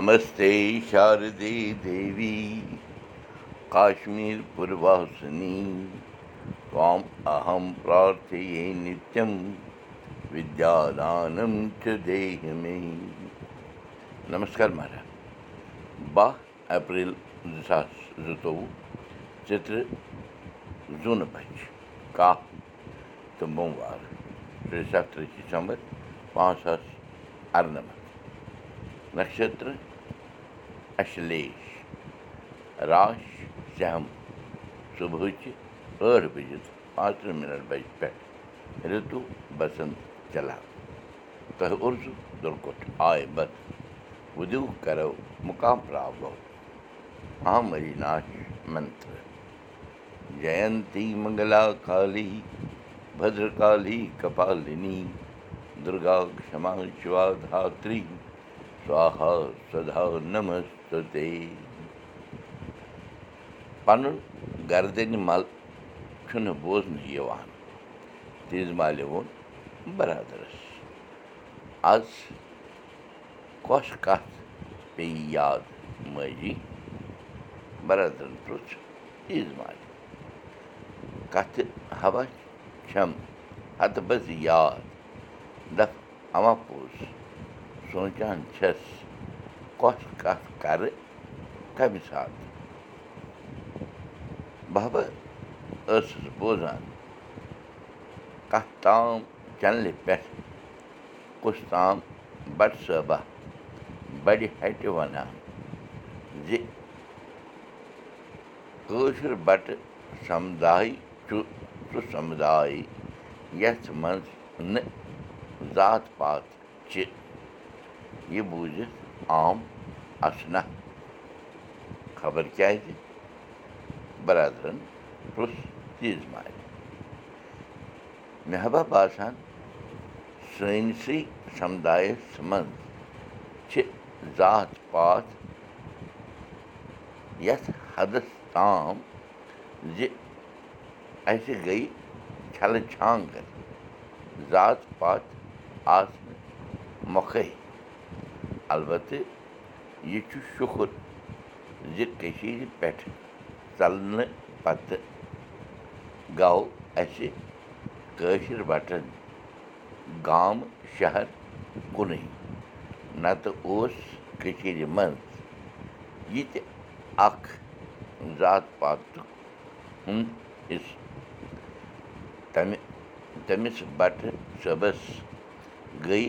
नमस्ते शारदे देवी। काश्मीरपुरवासिनी त्वाम् अहं प्रार्थये नित्यं विद्यादानं च देहि मे नमस्कार महाराज। बाह एप्रिल दिसास ऋतु चित्र जून पंच का? तुंबोवार श्री सत्र की संवत पाँच सौ अर्नमत नक्षत्र صُبحٕچہِ ٲٹھ بَجہِ پانٛژتٕرٛہ مِنٹ بَجہِ پٮ۪ٹھ رِتُو بسنٛد چلان تۄہہِ اُرزوٗ دُرکُٹ آے بد وُدِو کَرو مُقام پرٛاو اہم اریناش منتر جینتی منگلا کالی بدرکالی کپالنی دُرگا کما دھتری سوہا سدا نمستے پَنُن گردنہِ مل چھُنہٕ بوزنہٕ یِوان تیز مالہِ ووٚن برادرس آز کۄس کتھ پیٚیہِ یاد ماجی برادرن تیز مالہِ کتھِ ہوا چھَم ہتہٕ بہٕ زِ یاد دپ اما پوٚز سونٛچان چھَس کۄس کتھ کرٕ کمہِ ساتہٕ بَبہٕ ٲسٕس بوزان کتھ تام چنلہِ پٮ۪ٹھ کُس تام بٹ صٲبہ بڑِ ہٹہِ ونان زِ کٲشُر بٹہٕ سمداے چھُ سُہ سمداے یتھ منٛز نہٕ ذات پات چھِ یہِ بوٗزِتھ عام اَسنا خبر کیٛازِ برادرن پرٛژھ تیٖژ مالہِ مےٚ ہبا باسان سٲنسٕے سمدایس منٛز چھِ ذات پات یتھ حدس تام زِ اَسہِ گٔے چھلہٕ چھانٛگٕر ذات پات آسنہٕ مۄکھَے البتہٕ یہِ چھُ شُکُر زِ کٔشیٖرِ پٮ۪ٹھ ژلنہٕ پتہٕ گوٚو اَسہِ کٲشِر بٹن گامہٕ شہر کُنُے نتہٕ اوس کٔشیٖرِ منٛز یہِ تہِ اکھ ذات پاتُک حِصہٕ تمہِ تٔمِس بٹہٕ صٲبس گٔے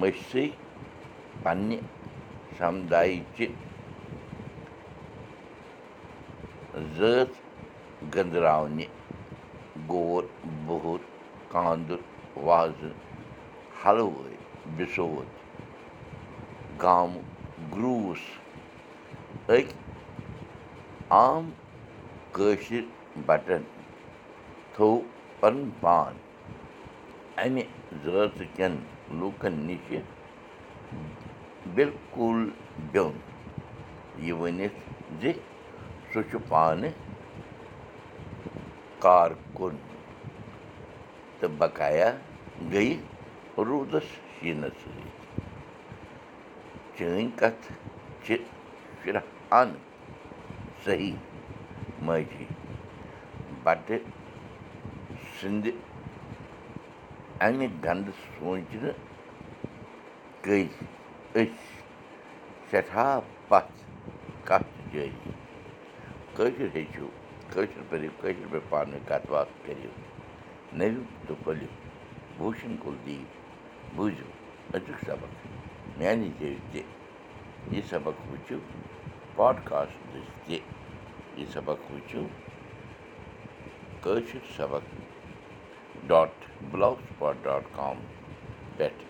مٔشسٕے پننہِ سمدایچہِ زٲژ گٔنٛدراونہِ گور بہر کاندُر وازٕ حلوٲے بِسوت گامہٕ گرٛوٗس أکۍ عام کٲشِر بٹن تھوٚو پنُن پان اَمہِ زٲژ کٮ۪ن لوٗکن نِشہِ بِلکُل بیوٚن یہِ ؤنِتھ زِ سُہ چھُ پانہٕ کارکُن تہٕ بقایا گٔیہِ روٗدس شیٖنس سۭتۍ چٲنۍ کتھ چھِ شُران صحیح ماجی بٹہٕ سٕنٛدِ اَمہِ گنٛدٕ سونٛچنہٕ گٔے أسۍ سٮ۪ٹھاہ پتھ کتھ جٲری کٲشُر ہیٚچھِو کٲشِر پٲٹھۍ کٲشِر پٲٹھۍ پانہٕ ؤنۍ کَتھ باتھ کٔرِو نٔوِو تہٕ پھٔلِو بوٗشن کُلدیٖپ بوٗزِو أزیُک سبق میانہِ جٲری تہِ یہِ سبق وٕچھِو پاڈکاسٹ دٔسۍ تہِ یہِ سبق وٕچھِو کٲشِر سبق dot blog spot dot com پٮ۪ٹھ